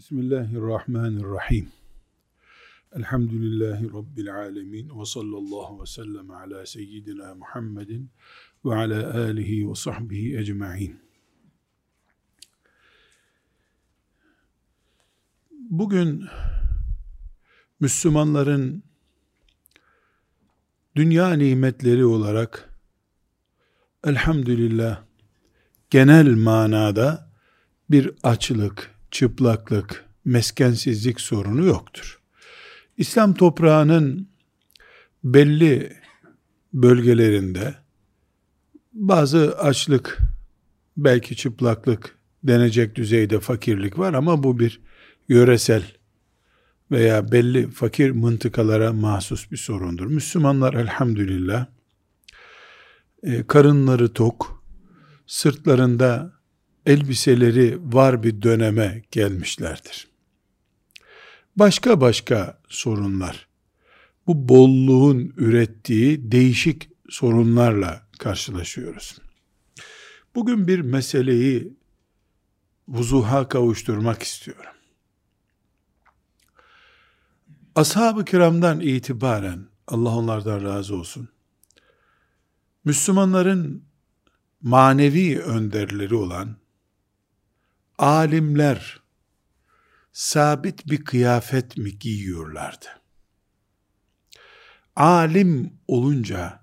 Bismillahirrahmanirrahim. Elhamdülillahi Rabbil alemin ve sallallahu ve sellem ala seyyidina Muhammedin ve ala alihi ve sahbihi ecma'in. Bugün Müslümanların dünya nimetleri olarak elhamdülillah genel manada bir açlık, çıplaklık, meskensizlik sorunu yoktur. İslam toprağının belli bölgelerinde bazı açlık, belki çıplaklık denecek düzeyde fakirlik var ama bu bir yöresel veya belli fakir mıntıkalara mahsus bir sorundur. Müslümanlar elhamdülillah e, karınları tok, sırtlarında elbiseleri var bir döneme gelmişlerdir. Başka başka sorunlar, bu bolluğun ürettiği değişik sorunlarla karşılaşıyoruz. Bugün bir meseleyi vuzuha kavuşturmak istiyorum. Ashab-ı kiramdan itibaren, Allah onlardan razı olsun, Müslümanların manevi önderleri olan alimler sabit bir kıyafet mi giyiyorlardı? Alim olunca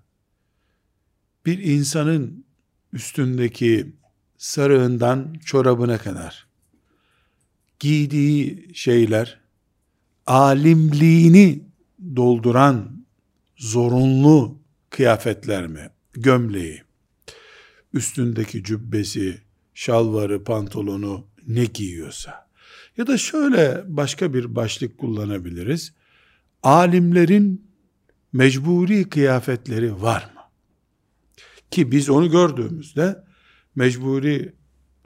bir insanın üstündeki sarığından çorabına kadar giydiği şeyler alimliğini dolduran zorunlu kıyafetler mi? Gömleği, üstündeki cübbesi, şalvarı, pantolonu ne giyiyorsa. Ya da şöyle başka bir başlık kullanabiliriz. Alimlerin mecburi kıyafetleri var mı? Ki biz onu gördüğümüzde mecburi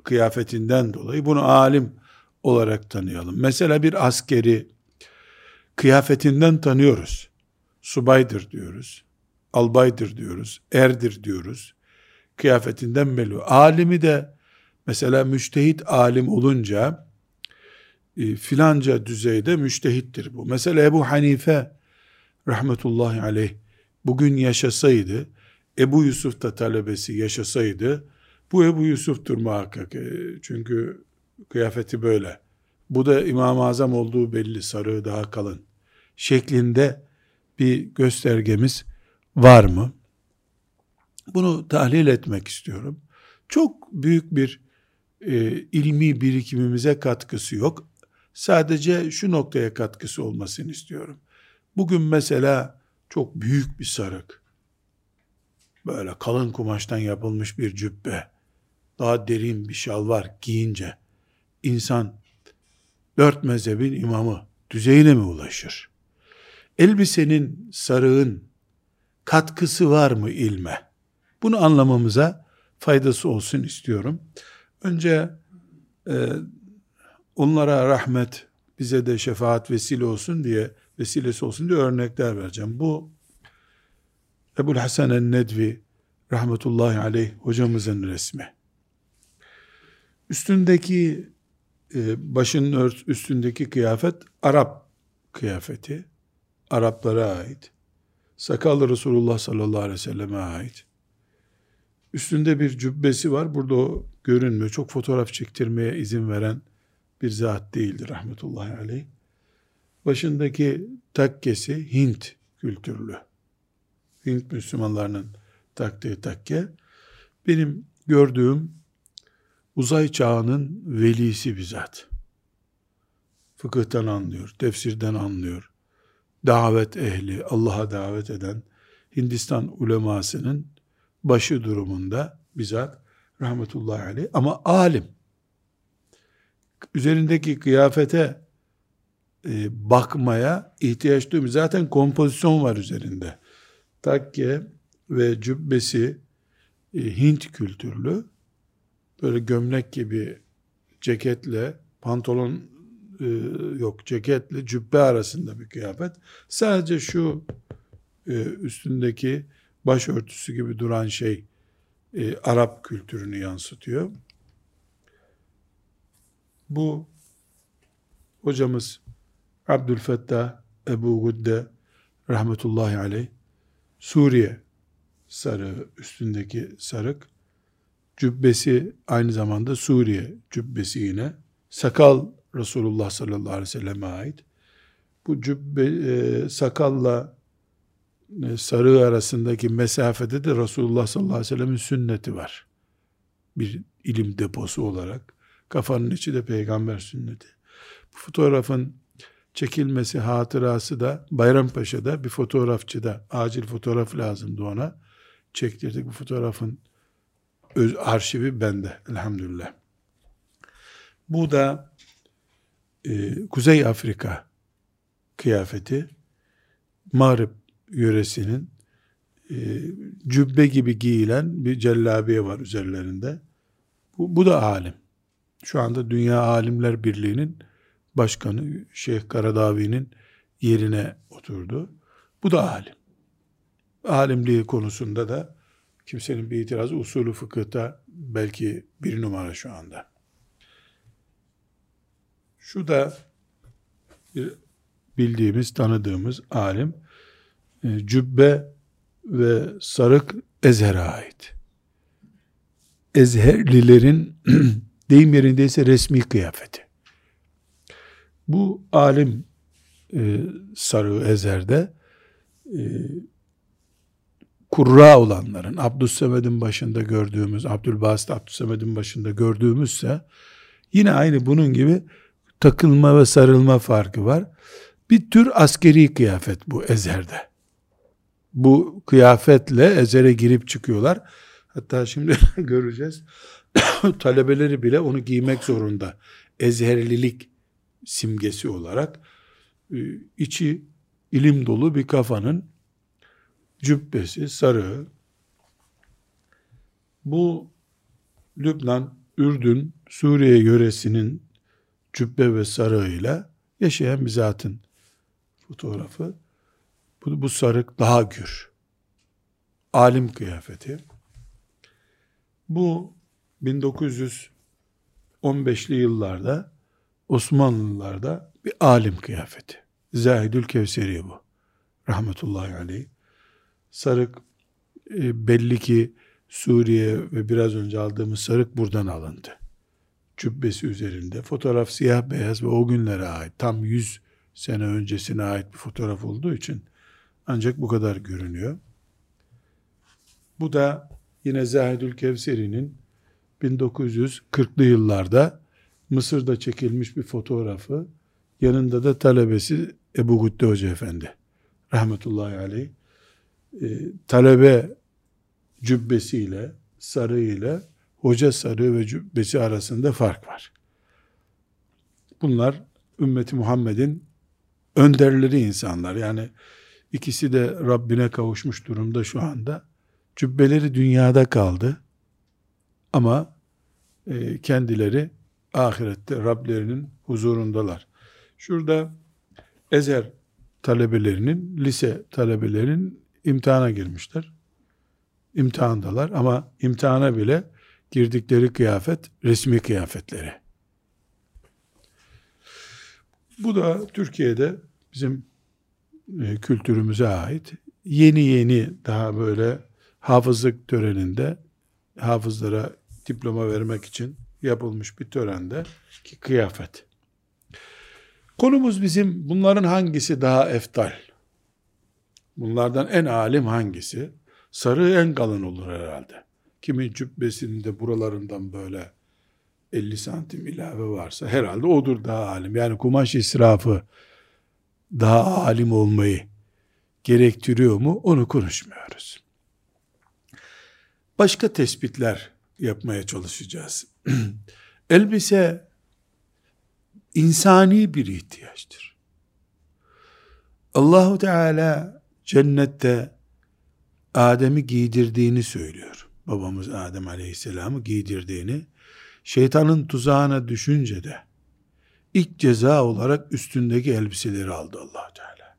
kıyafetinden dolayı bunu alim olarak tanıyalım. Mesela bir askeri kıyafetinden tanıyoruz. Subaydır diyoruz. Albaydır diyoruz. Erdir diyoruz. Kıyafetinden belli. Alimi de Mesela müştehit alim olunca e, filanca düzeyde müştehittir bu. Mesela Ebu Hanife rahmetullahi aleyh bugün yaşasaydı, Ebu Yusuf da talebesi yaşasaydı, bu Ebu Yusuf'tur muhakkak. E, çünkü kıyafeti böyle. Bu da İmam-ı Azam olduğu belli, sarığı daha kalın. Şeklinde bir göstergemiz var mı? Bunu tahlil etmek istiyorum. Çok büyük bir e, ilmi birikimimize katkısı yok. Sadece şu noktaya katkısı olmasını istiyorum. Bugün mesela çok büyük bir sarık, böyle kalın kumaştan yapılmış bir cübbe, daha derin bir şalvar giyince insan dört mezhebin imamı düzeyine mi ulaşır? Elbisenin, sarığın katkısı var mı ilme? Bunu anlamamıza faydası olsun istiyorum. Önce e, onlara rahmet, bize de şefaat vesile olsun diye, vesilesi olsun diye örnekler vereceğim. Bu Ebul Hasan el-Nedvi rahmetullahi aleyh hocamızın resmi. Üstündeki e, başının ört, üstündeki kıyafet Arap kıyafeti. Araplara ait. Sakallı Resulullah sallallahu aleyhi ve selleme ait. Üstünde bir cübbesi var. Burada o görünmüyor. Çok fotoğraf çektirmeye izin veren bir zat değildir rahmetullahi aleyh. Başındaki takkesi Hint kültürlü. Hint Müslümanlarının taktığı takke. Benim gördüğüm uzay çağının velisi bir zat. Fıkıhtan anlıyor, tefsirden anlıyor. Davet ehli, Allah'a davet eden Hindistan ulemasının başı durumunda bizzat rahmetullahi aleyh ama alim üzerindeki kıyafete e, bakmaya ihtiyaç duymuyor. Zaten kompozisyon var üzerinde. Takke ve cübbesi e, Hint kültürlü. Böyle gömlek gibi ceketle pantolon e, yok ceketle cübbe arasında bir kıyafet. Sadece şu e, üstündeki başörtüsü gibi duran şey e, Arap kültürünü yansıtıyor. Bu hocamız Abdülfettah Ebu Gudde rahmetullahi aleyh Suriye sarığı üstündeki sarık. Cübbesi aynı zamanda Suriye cübbesi yine. Sakal Resulullah sallallahu aleyhi ve selleme ait. Bu cübbe e, sakalla sarığı arasındaki mesafede de Resulullah sallallahu aleyhi ve sellemin sünneti var. Bir ilim deposu olarak. Kafanın içi de peygamber sünneti. Bu fotoğrafın çekilmesi hatırası da Bayrampaşa'da bir fotoğrafçıda acil fotoğraf lazımdı ona. Çektirdik bu fotoğrafın öz arşivi bende elhamdülillah. Bu da e, Kuzey Afrika kıyafeti Mağrib yöresinin e, cübbe gibi giyilen bir cellabiye var üzerlerinde. Bu, bu da alim. Şu anda Dünya Alimler Birliği'nin başkanı Şeyh Karadavi'nin yerine oturdu. Bu da alim. Alimliği konusunda da kimsenin bir itirazı usulü fıkıhta belki bir numara şu anda. Şu da bir bildiğimiz, tanıdığımız alim cübbe ve sarık Ezher'e ait. Ezherlilerin deyim yerindeyse resmi kıyafeti. Bu alim e, sarığı Ezher'de e, kurra olanların, Abdüssemed'in başında gördüğümüz, Abdülbasit Abdüssemed'in başında gördüğümüzse, yine aynı bunun gibi takılma ve sarılma farkı var. Bir tür askeri kıyafet bu Ezher'de. Bu kıyafetle Ezher'e girip çıkıyorlar. Hatta şimdi göreceğiz. Talebeleri bile onu giymek zorunda. Ezherlilik simgesi olarak e, içi ilim dolu bir kafanın cübbesi, sarığı. Bu Lübnan, Ürdün, Suriye yöresinin cübbe ve sarığıyla yaşayan bir zatın fotoğrafı. Bu, bu sarık daha gür. Alim kıyafeti. Bu 1915'li yıllarda Osmanlılarda bir alim kıyafeti. Zahidül Kevseri bu. Rahmetullahi aleyh. Sarık e, belli ki Suriye ve biraz önce aldığımız sarık buradan alındı. Cübbesi üzerinde. Fotoğraf siyah beyaz ve o günlere ait. Tam 100 sene öncesine ait bir fotoğraf olduğu için ancak bu kadar görünüyor. Bu da yine Zahidül Kevseri'nin 1940'lı yıllarda Mısır'da çekilmiş bir fotoğrafı. Yanında da talebesi Ebu Gütte Hoca Efendi. Rahmetullahi aleyh. E, talebe cübbesiyle, sarığıyla hoca sarığı ve cübbesi arasında fark var. Bunlar ümmeti Muhammed'in önderleri insanlar. Yani ikisi de Rabbine kavuşmuş durumda şu anda. Cübbeleri dünyada kaldı. Ama e, kendileri ahirette Rablerinin huzurundalar. Şurada Ezer talebelerinin, lise talebelerinin imtihana girmişler. İmtihandalar ama imtihana bile girdikleri kıyafet resmi kıyafetleri. Bu da Türkiye'de bizim e, kültürümüze ait yeni yeni daha böyle hafızlık töreninde hafızlara diploma vermek için yapılmış bir törende ki kıyafet. Konumuz bizim bunların hangisi daha eftal? Bunlardan en alim hangisi? Sarı en kalın olur herhalde. Kimin cübbesinde buralarından böyle 50 santim ilave varsa herhalde odur daha alim. Yani kumaş israfı daha alim olmayı gerektiriyor mu onu konuşmuyoruz. Başka tespitler yapmaya çalışacağız. Elbise insani bir ihtiyaçtır. Allahu Teala cennette Adem'i giydirdiğini söylüyor. Babamız Adem Aleyhisselam'ı giydirdiğini şeytanın tuzağına düşünce de ilk ceza olarak üstündeki elbiseleri aldı allah Teala.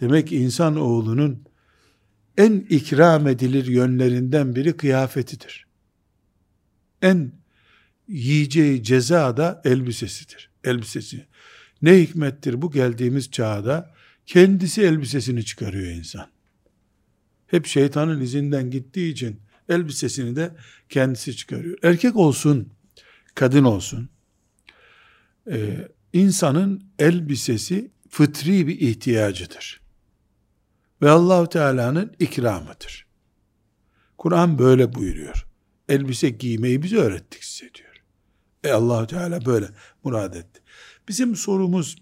Demek ki insan oğlunun en ikram edilir yönlerinden biri kıyafetidir. En yiyeceği ceza da elbisesidir. Elbisesi. Ne hikmettir bu geldiğimiz çağda kendisi elbisesini çıkarıyor insan. Hep şeytanın izinden gittiği için elbisesini de kendisi çıkarıyor. Erkek olsun, kadın olsun. Ee, insanın elbisesi fıtri bir ihtiyacıdır. Ve Allahu Teala'nın ikramıdır. Kur'an böyle buyuruyor. Elbise giymeyi bize öğrettik size diyor. E Allahu Teala böyle murad etti. Bizim sorumuz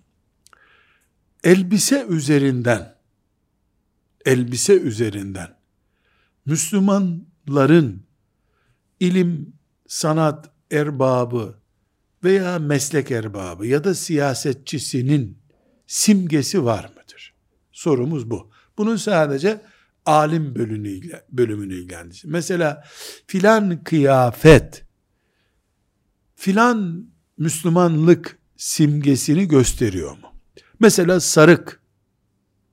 elbise üzerinden elbise üzerinden Müslümanların ilim, sanat erbabı veya meslek erbabı ya da siyasetçisinin simgesi var mıdır? Sorumuz bu. Bunun sadece alim bölümünü, bölümünü ilgilendirir. Mesela filan kıyafet, filan Müslümanlık simgesini gösteriyor mu? Mesela sarık,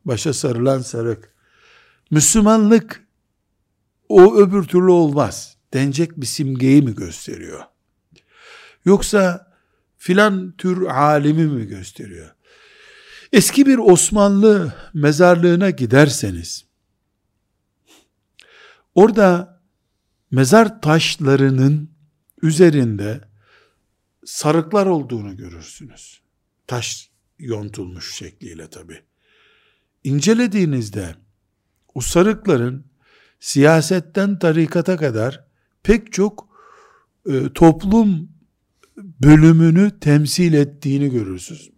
başa sarılan sarık. Müslümanlık o öbür türlü olmaz. Denecek bir simgeyi mi gösteriyor? Yoksa filan tür alimi mi gösteriyor? Eski bir Osmanlı mezarlığına giderseniz, orada mezar taşlarının üzerinde sarıklar olduğunu görürsünüz. Taş yontulmuş şekliyle tabi. İncelediğinizde o sarıkların siyasetten tarikata kadar pek çok e, toplum bölümünü temsil ettiğini görürsünüz.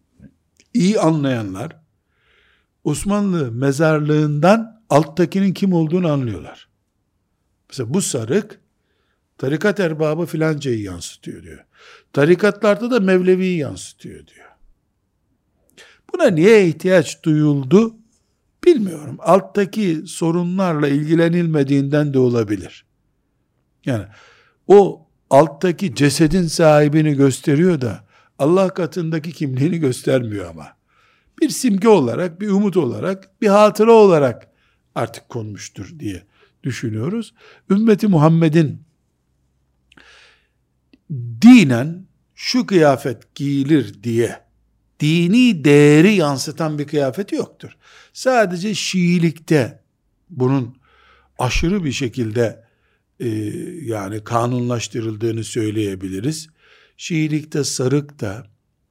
İyi anlayanlar Osmanlı mezarlığından alttakinin kim olduğunu anlıyorlar. Mesela bu sarık tarikat erbabı filancayı yansıtıyor diyor. Tarikatlarda da Mevlevi'yi yansıtıyor diyor. Buna niye ihtiyaç duyuldu? Bilmiyorum. Alttaki sorunlarla ilgilenilmediğinden de olabilir. Yani o alttaki cesedin sahibini gösteriyor da Allah katındaki kimliğini göstermiyor ama. Bir simge olarak, bir umut olarak, bir hatıra olarak artık konmuştur diye düşünüyoruz. Ümmeti Muhammed'in dinen şu kıyafet giyilir diye dini değeri yansıtan bir kıyafeti yoktur. Sadece Şiilikte bunun aşırı bir şekilde e, yani kanunlaştırıldığını söyleyebiliriz. Şiilikte sarık da,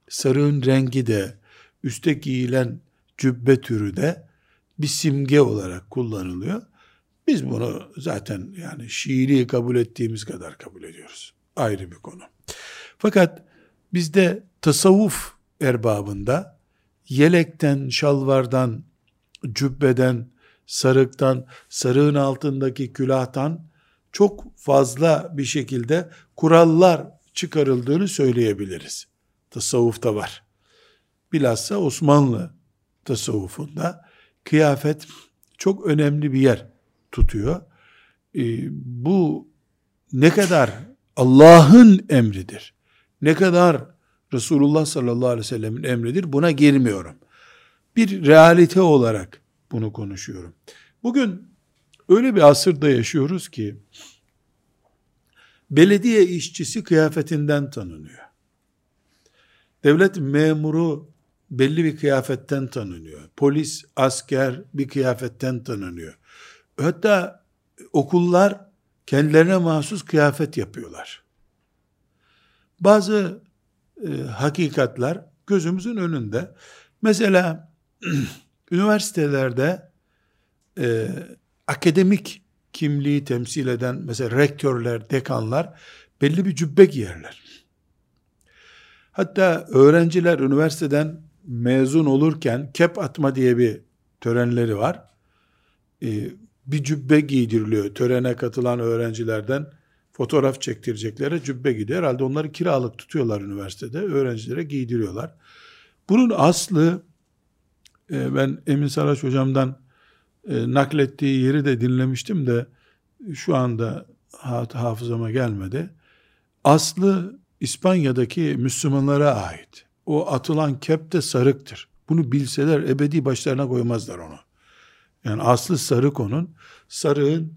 sarığın rengi de, üstte giyilen cübbe türü de bir simge olarak kullanılıyor. Biz bunu zaten yani Şiiliği kabul ettiğimiz kadar kabul ediyoruz. Ayrı bir konu. Fakat bizde tasavvuf erbabında yelekten, şalvardan, cübbeden, sarıktan, sarığın altındaki külahtan çok fazla bir şekilde kurallar çıkarıldığını söyleyebiliriz. Tasavvufta var. Bilhassa Osmanlı tasavvufunda kıyafet çok önemli bir yer tutuyor. Ee, bu ne kadar Allah'ın emridir, ne kadar Resulullah sallallahu aleyhi ve sellemin emridir. Buna girmiyorum. Bir realite olarak bunu konuşuyorum. Bugün öyle bir asırda yaşıyoruz ki belediye işçisi kıyafetinden tanınıyor. Devlet memuru belli bir kıyafetten tanınıyor. Polis, asker bir kıyafetten tanınıyor. Hatta okullar kendilerine mahsus kıyafet yapıyorlar. Bazı e, hakikatler gözümüzün önünde. Mesela üniversitelerde e, akademik kimliği temsil eden mesela rektörler, dekanlar belli bir cübbe giyerler. Hatta öğrenciler üniversiteden mezun olurken kep atma diye bir törenleri var. Ee, bir cübbe giydiriliyor. Törene katılan öğrencilerden fotoğraf çektireceklere cübbe gidiyor. Herhalde onları kiralık tutuyorlar üniversitede. Öğrencilere giydiriyorlar. Bunun aslı e, ben Emin Saraç hocamdan e, naklettiği yeri de dinlemiştim de şu anda hafızama gelmedi. Aslı İspanya'daki Müslümanlara ait. O atılan kep de sarıktır. Bunu bilseler ebedi başlarına koymazlar onu. Yani aslı sarık onun. Sarığın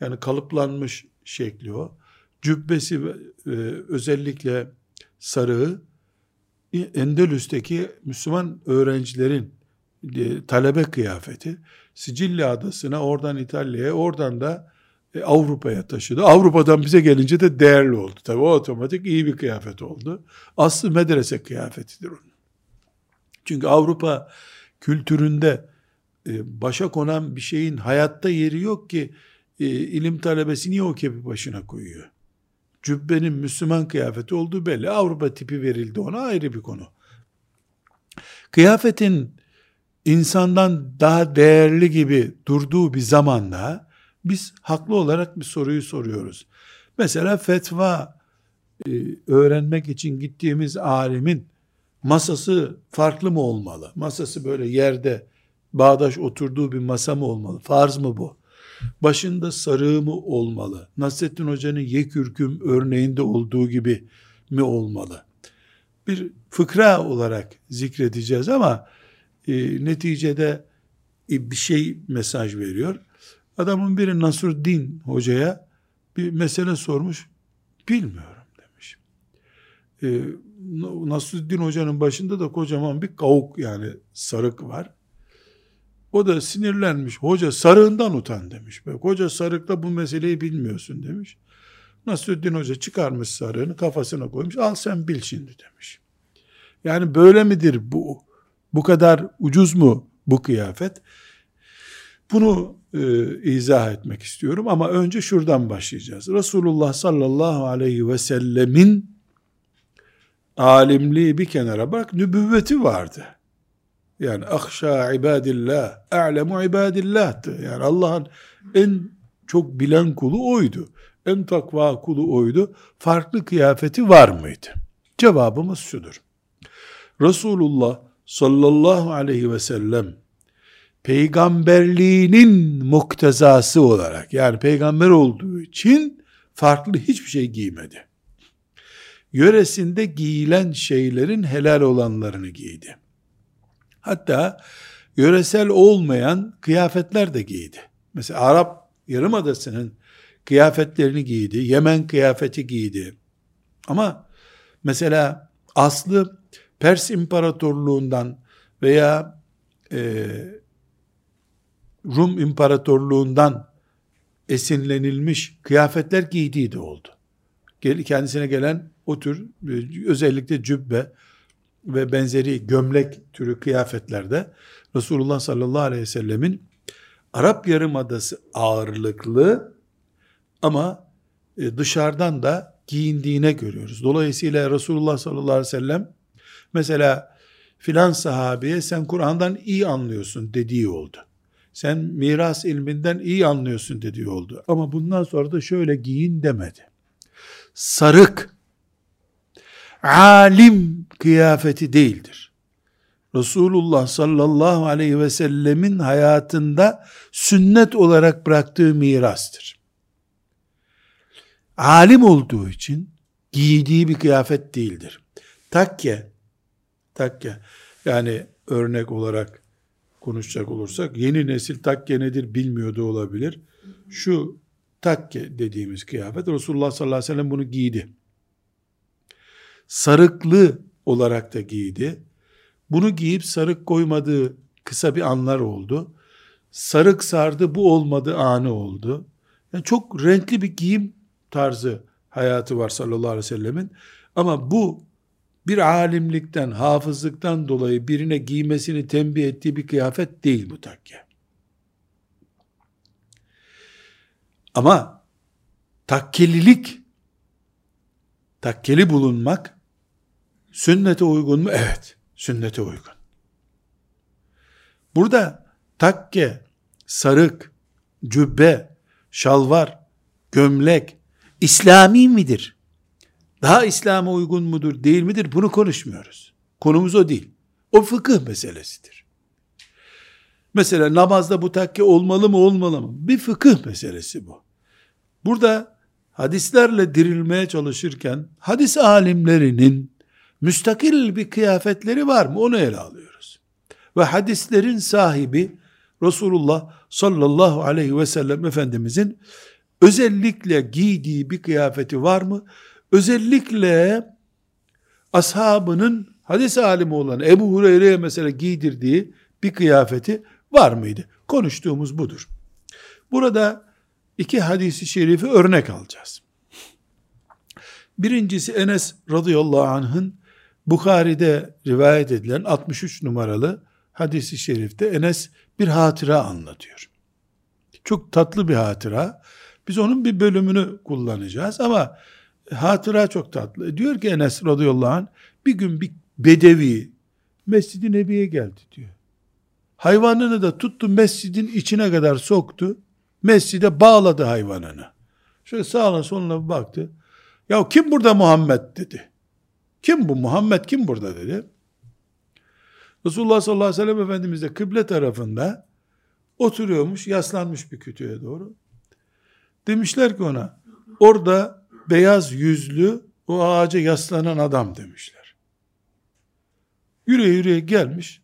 yani kalıplanmış şekli o cübbesi e, özellikle sarığı Endülüs'teki Müslüman öğrencilerin e, talebe kıyafeti Sicilya adasına oradan İtalya'ya oradan da e, Avrupa'ya taşıdı. Avrupa'dan bize gelince de değerli oldu. Tabii o otomatik iyi bir kıyafet oldu. Aslı medrese kıyafetidir onun. Çünkü Avrupa kültüründe e, başa konan bir şeyin hayatta yeri yok ki e, ilim talebesi niye o kepi başına koyuyor? Cübbenin Müslüman kıyafeti olduğu belli. Avrupa tipi verildi ona ayrı bir konu. Kıyafetin insandan daha değerli gibi durduğu bir zamanda biz haklı olarak bir soruyu soruyoruz. Mesela fetva e, öğrenmek için gittiğimiz alimin masası farklı mı olmalı? Masası böyle yerde bağdaş oturduğu bir masa mı olmalı? Farz mı bu? Başında sarığı mı olmalı? Nasrettin Hoca'nın yekürküm örneğinde olduğu gibi mi olmalı? Bir fıkra olarak zikredeceğiz ama e, neticede e, bir şey mesaj veriyor. Adamın biri Nasruddin Hoca'ya bir mesele sormuş. Bilmiyorum demiş. E, Nasruddin Hoca'nın başında da kocaman bir kavuk yani sarık var. O da sinirlenmiş. Hoca sarığından utan demiş. Koca sarıkla bu meseleyi bilmiyorsun demiş. Nasruddin Hoca çıkarmış sarığını kafasına koymuş. Al sen bil şimdi demiş. Yani böyle midir bu? Bu kadar ucuz mu bu kıyafet? Bunu e, izah etmek istiyorum ama önce şuradan başlayacağız. Resulullah sallallahu aleyhi ve sellemin alimliği bir kenara bak nübüvveti vardı. Yani ahşa ibadillah, a'lemu ibadillah'tı. Yani Allah'ın en çok bilen kulu oydu. En takva kulu oydu. Farklı kıyafeti var mıydı? Cevabımız şudur. Resulullah sallallahu aleyhi ve sellem peygamberliğinin muktezası olarak yani peygamber olduğu için farklı hiçbir şey giymedi. Yöresinde giyilen şeylerin helal olanlarını giydi. Hatta yöresel olmayan kıyafetler de giydi. Mesela Arap Yarımadası'nın kıyafetlerini giydi. Yemen kıyafeti giydi. Ama mesela aslı Pers İmparatorluğundan veya e, Rum İmparatorluğundan esinlenilmiş kıyafetler giydiği de oldu. Kendisine gelen o tür özellikle cübbe ve benzeri gömlek türü kıyafetlerde Resulullah sallallahu aleyhi ve sellemin Arap Yarımadası ağırlıklı ama e, dışarıdan da giyindiğine görüyoruz. Dolayısıyla Resulullah sallallahu aleyhi ve sellem mesela filan sahabeye sen Kur'an'dan iyi anlıyorsun dediği oldu. Sen miras ilminden iyi anlıyorsun dediği oldu. Ama bundan sonra da şöyle giyin demedi. Sarık, alim kıyafeti değildir. Resulullah sallallahu aleyhi ve sellemin hayatında sünnet olarak bıraktığı mirastır. Alim olduğu için giydiği bir kıyafet değildir. Takke, takke yani örnek olarak konuşacak olursak yeni nesil takke nedir bilmiyordu olabilir. Şu takke dediğimiz kıyafet Resulullah sallallahu aleyhi ve sellem bunu giydi. Sarıklı olarak da giydi. Bunu giyip sarık koymadığı kısa bir anlar oldu. Sarık sardı bu olmadı anı oldu. Yani çok renkli bir giyim tarzı hayatı var sallallahu aleyhi ve sellemin. Ama bu bir alimlikten, hafızlıktan dolayı birine giymesini tembih ettiği bir kıyafet değil bu takke. Ama takkelilik, takkeli bulunmak sünnete uygun mu? Evet, sünnete uygun. Burada takke, sarık, cübbe, şalvar, gömlek İslami midir? Daha İslam'a uygun mudur, değil midir? Bunu konuşmuyoruz. Konumuz o değil. O fıkıh meselesidir. Mesela namazda bu takke olmalı mı olmalı mı? Bir fıkıh meselesi bu. Burada hadislerle dirilmeye çalışırken hadis alimlerinin müstakil bir kıyafetleri var mı? Onu ele alıyoruz. Ve hadislerin sahibi Resulullah sallallahu aleyhi ve sellem Efendimizin özellikle giydiği bir kıyafeti var mı? Özellikle ashabının hadis alimi olan Ebu Hureyre'ye mesela giydirdiği bir kıyafeti var mıydı? Konuştuğumuz budur. Burada iki hadisi şerifi örnek alacağız. Birincisi Enes radıyallahu anh'ın Bukhari'de rivayet edilen 63 numaralı hadisi şerifte Enes bir hatıra anlatıyor. Çok tatlı bir hatıra. Biz onun bir bölümünü kullanacağız ama hatıra çok tatlı. Diyor ki Enes radıyallahu anh bir gün bir bedevi Mescid-i Nebi'ye geldi diyor. Hayvanını da tuttu mescidin içine kadar soktu. Mescide bağladı hayvanını. Şöyle sağına soluna baktı. Ya kim burada Muhammed dedi. Kim bu Muhammed kim burada dedi. Resulullah sallallahu aleyhi ve sellem Efendimiz de kıble tarafında oturuyormuş, yaslanmış bir kütüğe doğru. Demişler ki ona, orada beyaz yüzlü o ağaca yaslanan adam demişler. Yürüye yürüye gelmiş.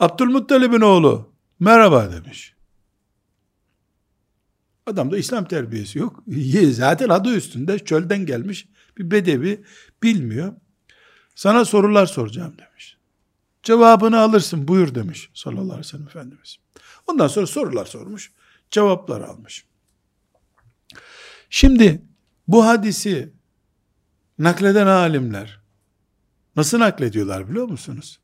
Abdülmuttalib'in oğlu merhaba demiş. Adamda İslam terbiyesi yok. Zaten adı üstünde çölden gelmiş bir bedevi bilmiyor. Sana sorular soracağım demiş. Cevabını alırsın buyur demiş sallallahu aleyhi ve sellem Efendimiz. Ondan sonra sorular sormuş. Cevaplar almış. Şimdi bu hadisi nakleden alimler nasıl naklediyorlar biliyor musunuz?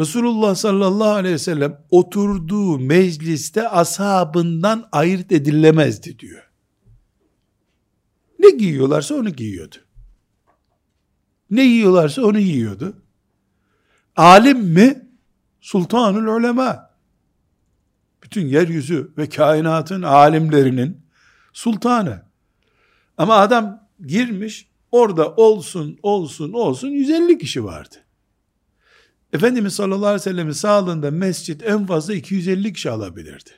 Resulullah sallallahu aleyhi ve sellem oturduğu mecliste ashabından ayırt edilemezdi diyor. Ne giyiyorlarsa onu giyiyordu. Ne yiyorlarsa onu yiyordu. Alim mi? Sultanul ulema. Bütün yeryüzü ve kainatın alimlerinin sultanı. Ama adam girmiş, orada olsun, olsun, olsun 150 kişi vardı. Efendimiz sallallahu aleyhi ve sellem'in sağlığında mescit en fazla 250 kişi alabilirdi.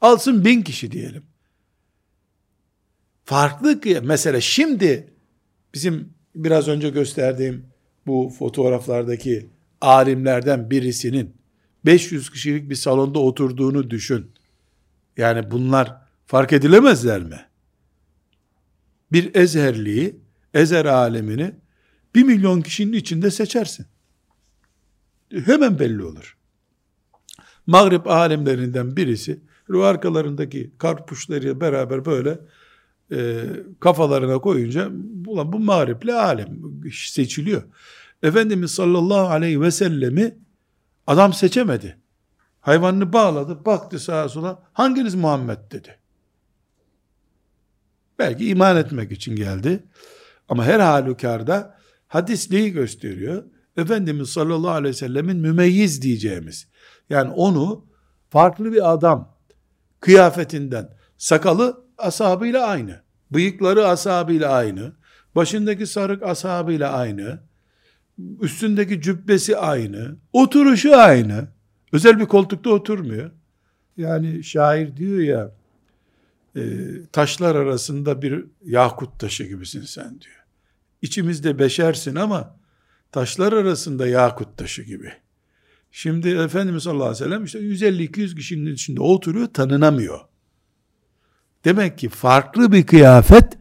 Alsın bin kişi diyelim. Farklı mesela şimdi bizim biraz önce gösterdiğim bu fotoğraflardaki alimlerden birisinin 500 kişilik bir salonda oturduğunu düşün. Yani bunlar fark edilemezler mi? Bir ezherliği, ezer alemini bir milyon kişinin içinde seçersin. Hemen belli olur. Mağrip alimlerinden birisi, arkalarındaki karpuşlarıyla beraber böyle e, kafalarına koyunca ulan bu mağripli alim seçiliyor. Efendimiz sallallahu aleyhi ve sellemi adam seçemedi. Hayvanını bağladı, baktı sağa sola. Hanginiz Muhammed dedi. Belki iman etmek için geldi. Ama her halükarda hadisliği gösteriyor. Efendimiz sallallahu aleyhi ve sellemin mümeyyiz diyeceğimiz. Yani onu farklı bir adam kıyafetinden, sakalı ashabıyla aynı. Bıyıkları ashabıyla aynı. Başındaki sarık ashabıyla aynı. Üstündeki cübbesi aynı. Oturuşu aynı. Özel bir koltukta oturmuyor. Yani şair diyor ya e, taşlar arasında bir yakut taşı gibisin sen diyor. İçimizde beşersin ama taşlar arasında yakut taşı gibi. Şimdi Efendimiz sallallahu aleyhi ve sellem işte 150-200 kişinin içinde oturuyor tanınamıyor. Demek ki farklı bir kıyafet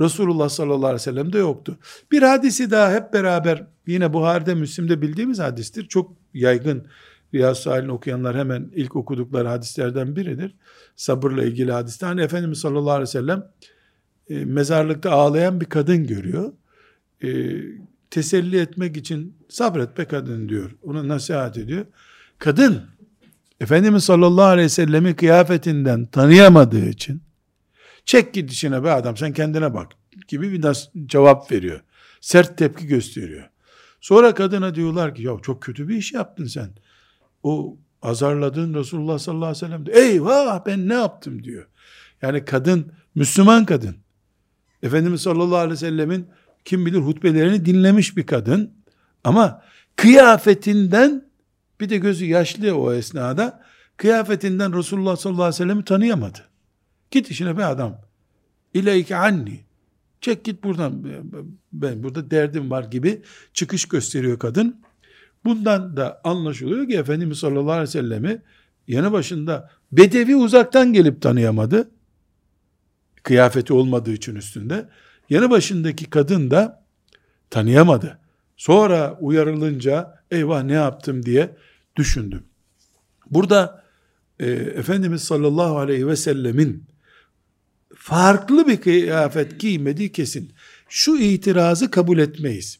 Resulullah sallallahu aleyhi ve sellem'de yoktu. Bir hadisi daha hep beraber yine Buhari'de Müslim'de bildiğimiz hadistir. Çok yaygın Riyaz Salih'in okuyanlar hemen ilk okudukları hadislerden biridir. Sabırla ilgili hadiste. Hani Efendimiz sallallahu aleyhi ve sellem e, mezarlıkta ağlayan bir kadın görüyor. E, teselli etmek için sabret be kadın diyor. Ona nasihat ediyor. Kadın Efendimiz sallallahu aleyhi ve sellemi kıyafetinden tanıyamadığı için çek git işine be adam sen kendine bak gibi bir cevap veriyor. Sert tepki gösteriyor. Sonra kadına diyorlar ki ya çok kötü bir iş yaptın sen. O azarladığın Resulullah sallallahu aleyhi ve sellem de, eyvah ben ne yaptım diyor. Yani kadın Müslüman kadın. Efendimiz sallallahu aleyhi ve sellemin kim bilir hutbelerini dinlemiş bir kadın ama kıyafetinden bir de gözü yaşlı o esnada kıyafetinden Resulullah sallallahu aleyhi ve sellem'i tanıyamadı. Git işine be adam. İleyke anni. Çek git buradan. Ben burada derdim var gibi çıkış gösteriyor kadın. Bundan da anlaşılıyor ki Efendimiz sallallahu aleyhi ve sellemi yanı başında bedevi uzaktan gelip tanıyamadı. Kıyafeti olmadığı için üstünde. Yanı başındaki kadın da tanıyamadı. Sonra uyarılınca eyvah ne yaptım diye düşündüm. Burada e, Efendimiz sallallahu aleyhi ve sellemin farklı bir kıyafet giymediği kesin. Şu itirazı kabul etmeyiz.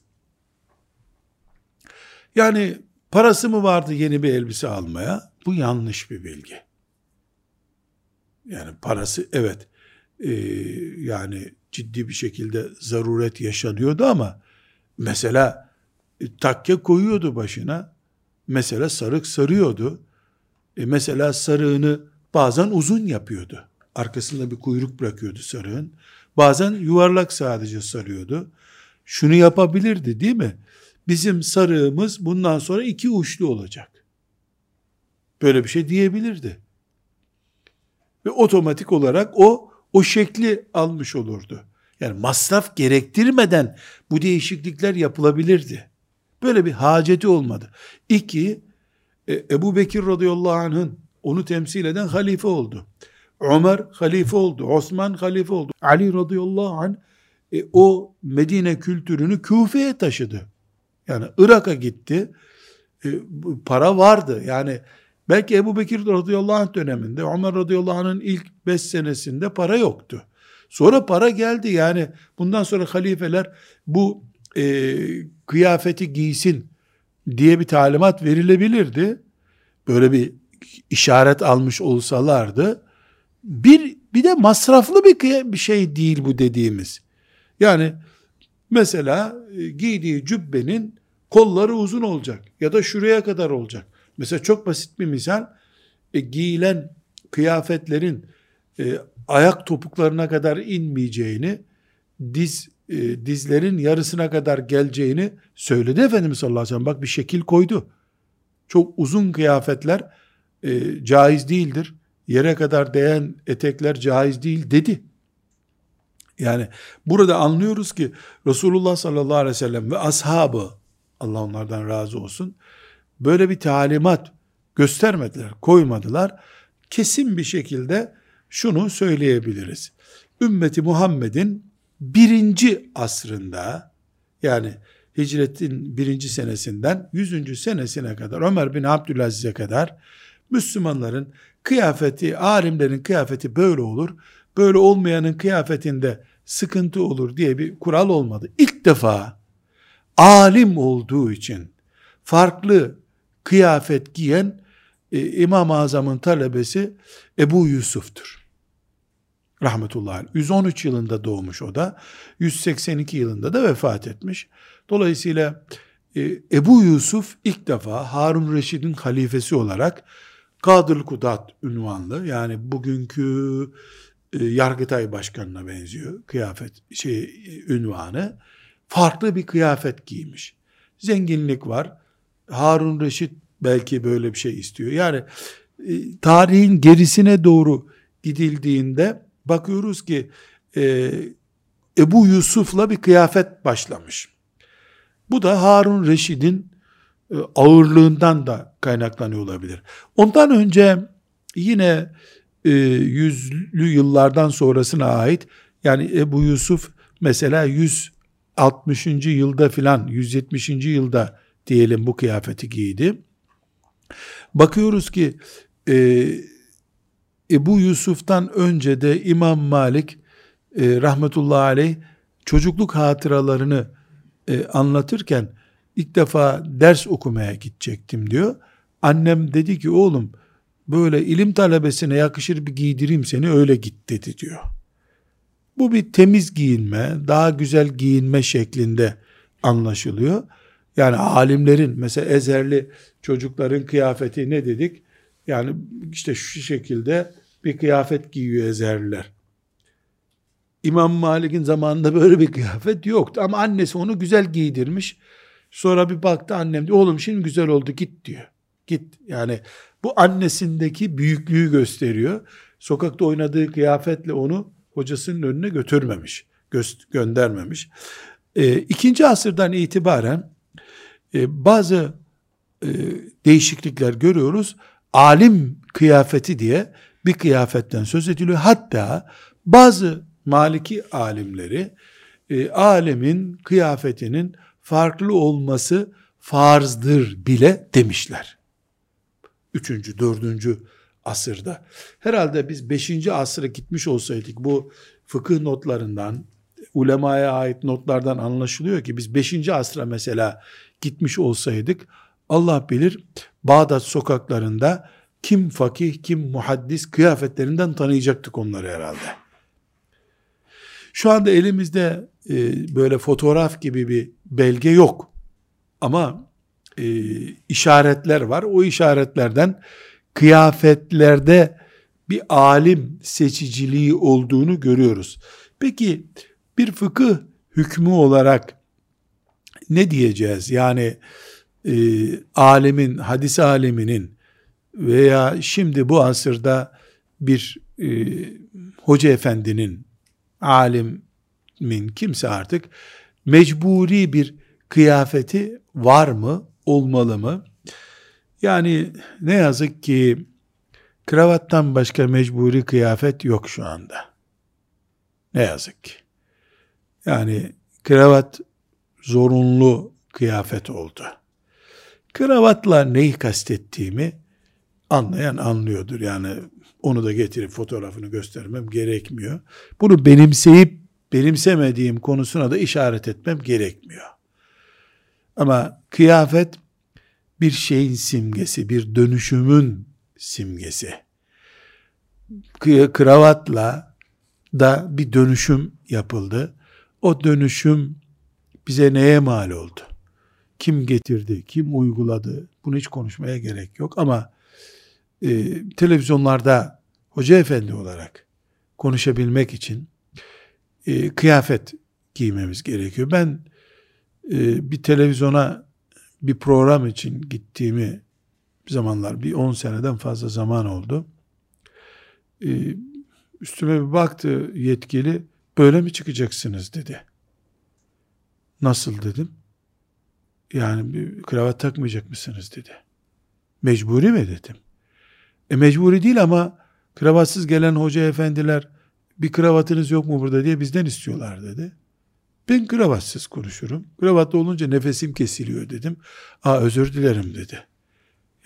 Yani parası mı vardı yeni bir elbise almaya? Bu yanlış bir bilgi. Yani parası evet e, yani ciddi bir şekilde zaruret yaşanıyordu ama mesela e, takke koyuyordu başına. Mesela sarık sarıyordu. E, mesela sarığını bazen uzun yapıyordu. Arkasında bir kuyruk bırakıyordu sarığın. Bazen yuvarlak sadece sarıyordu. Şunu yapabilirdi değil mi? Bizim sarığımız bundan sonra iki uçlu olacak. Böyle bir şey diyebilirdi. Ve otomatik olarak o o şekli almış olurdu. Yani masraf gerektirmeden bu değişiklikler yapılabilirdi. Böyle bir haceti olmadı. İki, e, Ebu Bekir radıyallahu anh'ın onu temsil eden halife oldu. Ömer halife oldu. Osman halife oldu. Ali radıyallahu anh e, o Medine kültürünü Küfe'ye taşıdı. Yani Irak'a gitti. E, para vardı. Yani belki Ebu Bekir radıyallahu anh döneminde, Ömer radıyallahu anh'ın ilk beş senesinde para yoktu. Sonra para geldi yani bundan sonra halifeler bu e, kıyafeti giysin diye bir talimat verilebilirdi. Böyle bir işaret almış olsalardı bir bir de masraflı bir bir şey değil bu dediğimiz. Yani mesela e, giydiği cübbenin kolları uzun olacak ya da şuraya kadar olacak. Mesela çok basit bir misal e, giyilen kıyafetlerin e, ayak topuklarına kadar inmeyeceğini, diz e, dizlerin yarısına kadar geleceğini söyledi Efendimiz sallallahu aleyhi ve sellem. Bak bir şekil koydu. Çok uzun kıyafetler e, caiz değildir. Yere kadar değen etekler caiz değil dedi. Yani burada anlıyoruz ki Resulullah sallallahu aleyhi ve sellem ve ashabı Allah onlardan razı olsun böyle bir talimat göstermediler, koymadılar. Kesin bir şekilde şunu söyleyebiliriz. Ümmeti Muhammed'in birinci asrında yani hicretin birinci senesinden yüzüncü senesine kadar Ömer bin Abdülaziz'e kadar Müslümanların kıyafeti, alimlerin kıyafeti böyle olur. Böyle olmayanın kıyafetinde sıkıntı olur diye bir kural olmadı. İlk defa alim olduğu için farklı kıyafet giyen e, İmam-ı Azam'ın talebesi Ebu Yusuf'tur. Rahmetullahi 113 yılında doğmuş o da. 182 yılında da vefat etmiş. Dolayısıyla e, Ebu Yusuf ilk defa Harun Reşid'in halifesi olarak Kadır Kudat ünvanlı yani bugünkü e, Yargıtay Başkanı'na benziyor kıyafet şey ünvanı farklı bir kıyafet giymiş. Zenginlik var. Harun Reşit belki böyle bir şey istiyor. Yani e, tarihin gerisine doğru gidildiğinde bakıyoruz ki e, Ebu Yusuf'la bir kıyafet başlamış. Bu da Harun Reşid'in e, ağırlığından da kaynaklanıyor olabilir. Ondan önce yine e, yüzlü yıllardan sonrasına ait yani Ebu Yusuf mesela 160. yılda filan 170. yılda diyelim bu kıyafeti giydi. Bakıyoruz ki e, Ebu Yusuf'tan önce de İmam Malik e, rahmetullahi aleyh çocukluk hatıralarını e, anlatırken ilk defa ders okumaya gidecektim diyor. Annem dedi ki oğlum böyle ilim talebesine yakışır bir giydireyim seni öyle git dedi diyor. Bu bir temiz giyinme, daha güzel giyinme şeklinde anlaşılıyor. Yani alimlerin mesela ezerli çocukların kıyafeti ne dedik? Yani işte şu şekilde bir kıyafet giyiyor ezerliler. İmam Malik'in zamanında böyle bir kıyafet yoktu ama annesi onu güzel giydirmiş. Sonra bir baktı annem diyor oğlum şimdi güzel oldu git diyor. Git yani bu annesindeki büyüklüğü gösteriyor. Sokakta oynadığı kıyafetle onu hocasının önüne götürmemiş, gö göndermemiş. E, ikinci asırdan itibaren e, bazı e, değişiklikler görüyoruz. Alim kıyafeti diye bir kıyafetten söz ediliyor. Hatta bazı Maliki alimleri e, alemin kıyafetinin farklı olması farzdır bile demişler. Üçüncü, dördüncü asırda. Herhalde biz beşinci asıra gitmiş olsaydık bu fıkıh notlarından, ulemaya ait notlardan anlaşılıyor ki biz beşinci asra mesela gitmiş olsaydık Allah bilir Bağdat sokaklarında kim fakih, kim muhaddis kıyafetlerinden tanıyacaktık onları herhalde. Şu anda elimizde e, böyle fotoğraf gibi bir belge yok. Ama e, işaretler var. O işaretlerden kıyafetlerde bir alim seçiciliği olduğunu görüyoruz. Peki bir fıkıh hükmü olarak ne diyeceğiz? Yani e, alemin, hadis aleminin veya şimdi bu asırda bir e, hoca efendinin, alimin kimse artık mecburi bir kıyafeti var mı, olmalı mı? Yani ne yazık ki kravattan başka mecburi kıyafet yok şu anda. Ne yazık ki. Yani kravat zorunlu kıyafet oldu. Kravatla neyi kastettiğimi anlayan anlıyordur. Yani onu da getirip fotoğrafını göstermem gerekmiyor. Bunu benimseyip benimsemediğim konusuna da işaret etmem gerekmiyor. Ama kıyafet bir şeyin simgesi, bir dönüşümün simgesi. Kravatla da bir dönüşüm yapıldı. O dönüşüm bize neye mal oldu? Kim getirdi, kim uyguladı? Bunu hiç konuşmaya gerek yok ama e, televizyonlarda hoca efendi olarak konuşabilmek için e, kıyafet giymemiz gerekiyor. Ben e, bir televizyona bir program için gittiğimi zamanlar bir 10 seneden fazla zaman oldu. E, üstüme bir baktı yetkili böyle mi çıkacaksınız dedi. Nasıl dedim. Yani bir kravat takmayacak mısınız dedi. Mecburi mi dedim. E mecburi değil ama kravatsız gelen hoca efendiler bir kravatınız yok mu burada diye bizden istiyorlar dedi. Ben kravatsız konuşurum. Kravatlı olunca nefesim kesiliyor dedim. Aa özür dilerim dedi.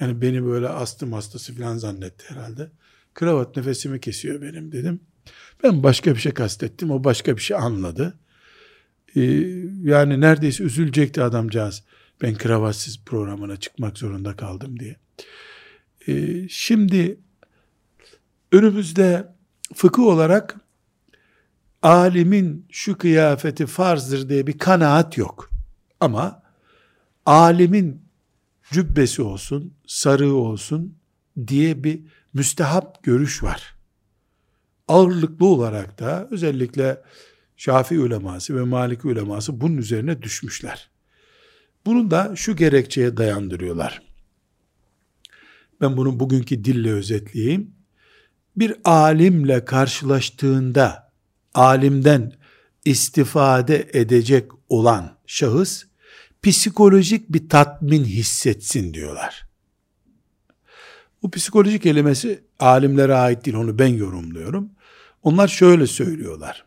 Yani beni böyle astım hastası falan zannetti herhalde. Kravat nefesimi kesiyor benim dedim. Ben başka bir şey kastettim. O başka bir şey anladı. Ee, yani neredeyse üzülecekti adamcağız. Ben kravatsız programına çıkmak zorunda kaldım diye. Ee, şimdi önümüzde fıkıh olarak alimin şu kıyafeti farzdır diye bir kanaat yok. Ama alimin cübbesi olsun, sarığı olsun diye bir müstehap görüş var. Ağırlıklı olarak da özellikle Şafii uleması ve Maliki uleması bunun üzerine düşmüşler. Bunu da şu gerekçeye dayandırıyorlar. Ben bunu bugünkü dille özetleyeyim. Bir alimle karşılaştığında alimden istifade edecek olan şahıs psikolojik bir tatmin hissetsin diyorlar. Bu psikolojik kelimesi alimlere ait değil, onu ben yorumluyorum. Onlar şöyle söylüyorlar.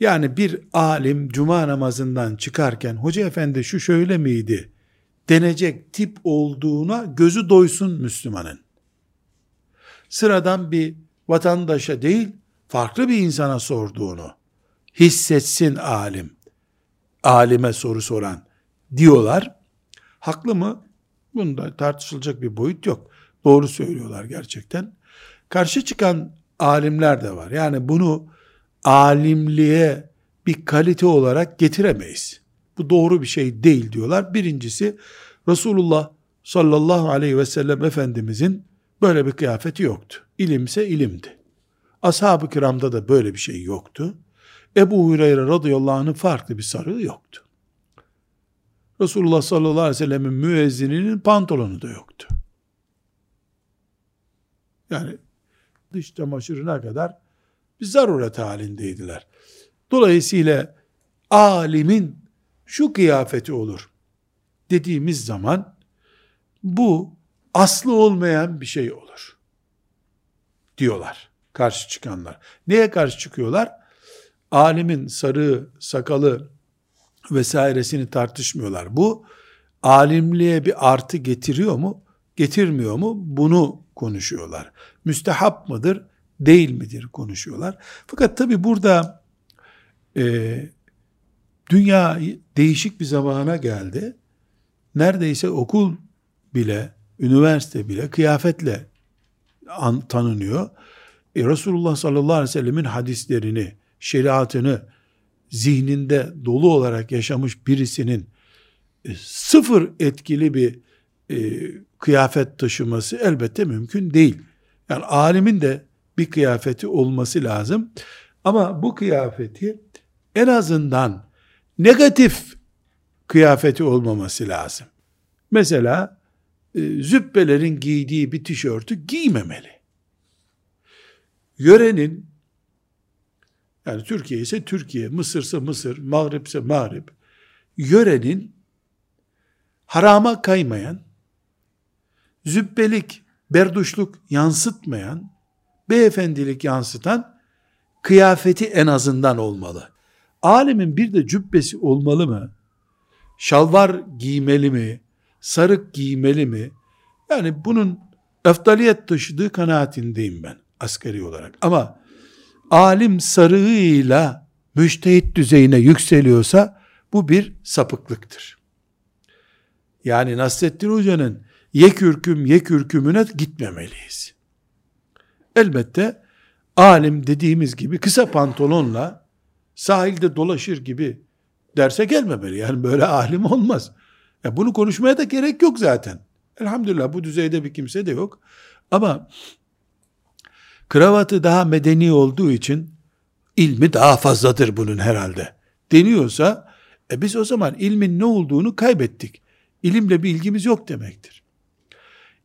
Yani bir alim cuma namazından çıkarken hoca efendi şu şöyle miydi denecek tip olduğuna gözü doysun Müslümanın. Sıradan bir vatandaşa değil, farklı bir insana sorduğunu hissetsin alim. Alime soru soran diyorlar. Haklı mı? Bunda tartışılacak bir boyut yok. Doğru söylüyorlar gerçekten. Karşı çıkan alimler de var. Yani bunu alimliğe bir kalite olarak getiremeyiz. Bu doğru bir şey değil diyorlar. Birincisi Resulullah sallallahu aleyhi ve sellem Efendimizin böyle bir kıyafeti yoktu. İlimse ilimdi. Ashab-ı kiramda da böyle bir şey yoktu. Ebu Hureyre radıyallahu anh'ın farklı bir sarığı yoktu. Resulullah sallallahu aleyhi ve sellemin müezzininin pantolonu da yoktu. Yani dış çamaşırına kadar bir zaruret halindeydiler. Dolayısıyla alimin şu kıyafeti olur dediğimiz zaman bu aslı olmayan bir şey olur. Diyorlar karşı çıkanlar. Neye karşı çıkıyorlar? Alimin sarığı, sakalı vesairesini tartışmıyorlar. Bu alimliğe bir artı getiriyor mu? Getirmiyor mu? Bunu konuşuyorlar. Müstehap mıdır? Değil midir? Konuşuyorlar. Fakat tabi burada e, dünya değişik bir zamana geldi. Neredeyse okul bile, üniversite bile kıyafetle an, tanınıyor. E, Resulullah sallallahu aleyhi ve sellemin hadislerini, şeriatını zihninde dolu olarak yaşamış birisinin e, sıfır etkili bir e, kıyafet taşıması elbette mümkün değil. Yani alimin de bir kıyafeti olması lazım. Ama bu kıyafeti en azından negatif kıyafeti olmaması lazım. Mesela e, züppelerin giydiği bir tişörtü giymemeli. Yörenin yani Türkiye ise Türkiye, Mısır ise Mısır, Mağrib ise Mağrib. Yörenin harama kaymayan, zübbelik, berduşluk yansıtmayan, beyefendilik yansıtan kıyafeti en azından olmalı. Alemin bir de cübbesi olmalı mı? Şalvar giymeli mi? Sarık giymeli mi? Yani bunun eftaliyet taşıdığı kanaatindeyim ben askeri olarak. Ama alim sarığıyla müştehit düzeyine yükseliyorsa bu bir sapıklıktır. Yani Nasrettin Hoca'nın yekürküm yekürkümüne gitmemeliyiz. Elbette alim dediğimiz gibi kısa pantolonla sahilde dolaşır gibi derse gelmemeli. Yani böyle alim olmaz. Ya bunu konuşmaya da gerek yok zaten. Elhamdülillah bu düzeyde bir kimse de yok. Ama kravatı daha medeni olduğu için ilmi daha fazladır bunun herhalde deniyorsa e biz o zaman ilmin ne olduğunu kaybettik. İlimle bir ilgimiz yok demektir.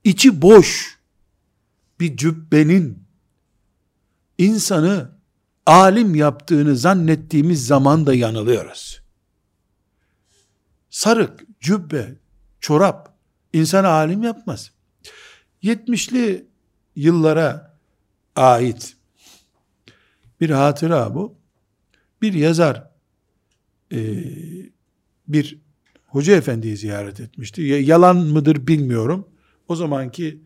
İçi boş bir cübbenin insanı alim yaptığını zannettiğimiz zaman da yanılıyoruz. Sarık, cübbe, çorap insan alim yapmaz. 70'li yıllara ait bir hatıra bu. Bir yazar e, bir hoca efendiyi ziyaret etmişti. Yalan mıdır bilmiyorum. O zamanki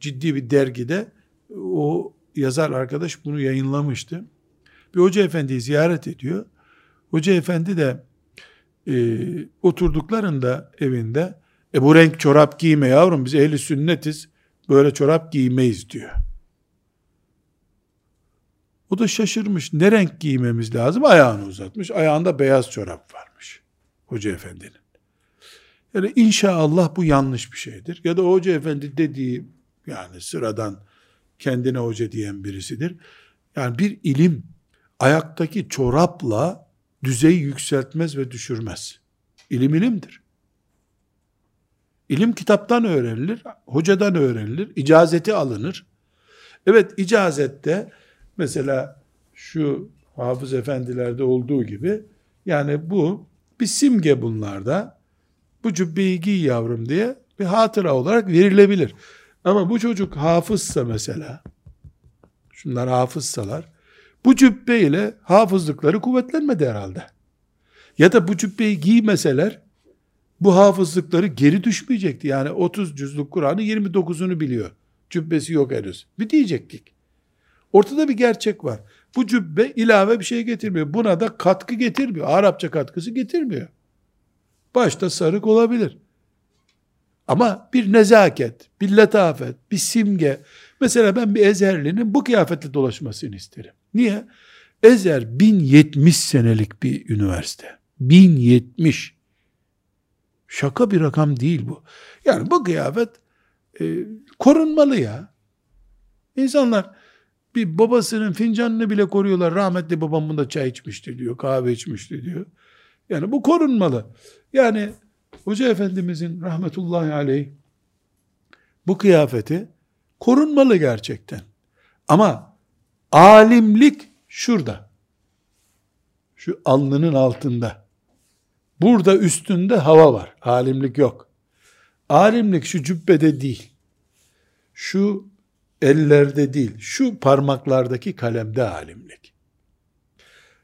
ciddi bir dergide o yazar arkadaş bunu yayınlamıştı. Bir hoca efendiyi ziyaret ediyor. Hoca efendi de e, oturduklarında evinde e bu renk çorap giyme yavrum biz ehli sünnetiz böyle çorap giymeyiz diyor. O da şaşırmış. Ne renk giymemiz lazım? Ayağını uzatmış. Ayağında beyaz çorap varmış. Hoca efendinin. Yani inşallah bu yanlış bir şeydir. Ya da hoca efendi dediği yani sıradan kendine hoca diyen birisidir. Yani bir ilim ayaktaki çorapla düzeyi yükseltmez ve düşürmez. İlim ilimdir. İlim kitaptan öğrenilir, hocadan öğrenilir, icazeti alınır. Evet icazette mesela şu hafız efendilerde olduğu gibi yani bu bir simge bunlarda. Bu cübbeyi giy yavrum diye bir hatıra olarak verilebilir. Ama bu çocuk hafızsa mesela, şunlar hafızsalar, bu cübbe ile hafızlıkları kuvvetlenmedi herhalde. Ya da bu cübbeyi giymeseler, bu hafızlıkları geri düşmeyecekti. Yani 30 cüzlük Kur'an'ı 29'unu biliyor. Cübbesi yok henüz. Bir diyecektik. Ortada bir gerçek var. Bu cübbe ilave bir şey getirmiyor. Buna da katkı getirmiyor. Arapça katkısı getirmiyor. Başta sarık olabilir. Ama bir nezaket, bir letafet, bir simge. Mesela ben bir Ezherlinin bu kıyafetle dolaşmasını isterim. Niye? Ezer 1070 senelik bir üniversite. 1070. Şaka bir rakam değil bu. Yani bu kıyafet e, korunmalı ya. İnsanlar bir babasının fincanını bile koruyorlar. Rahmetli babam bunda çay içmişti diyor, kahve içmişti diyor. Yani bu korunmalı. Yani Hoca Efendimizin rahmetullahi aleyh bu kıyafeti korunmalı gerçekten. Ama alimlik şurada. Şu alnının altında. Burada üstünde hava var. Alimlik yok. Alimlik şu cübbede değil. şu ellerde değil, şu parmaklardaki kalemde alimlik.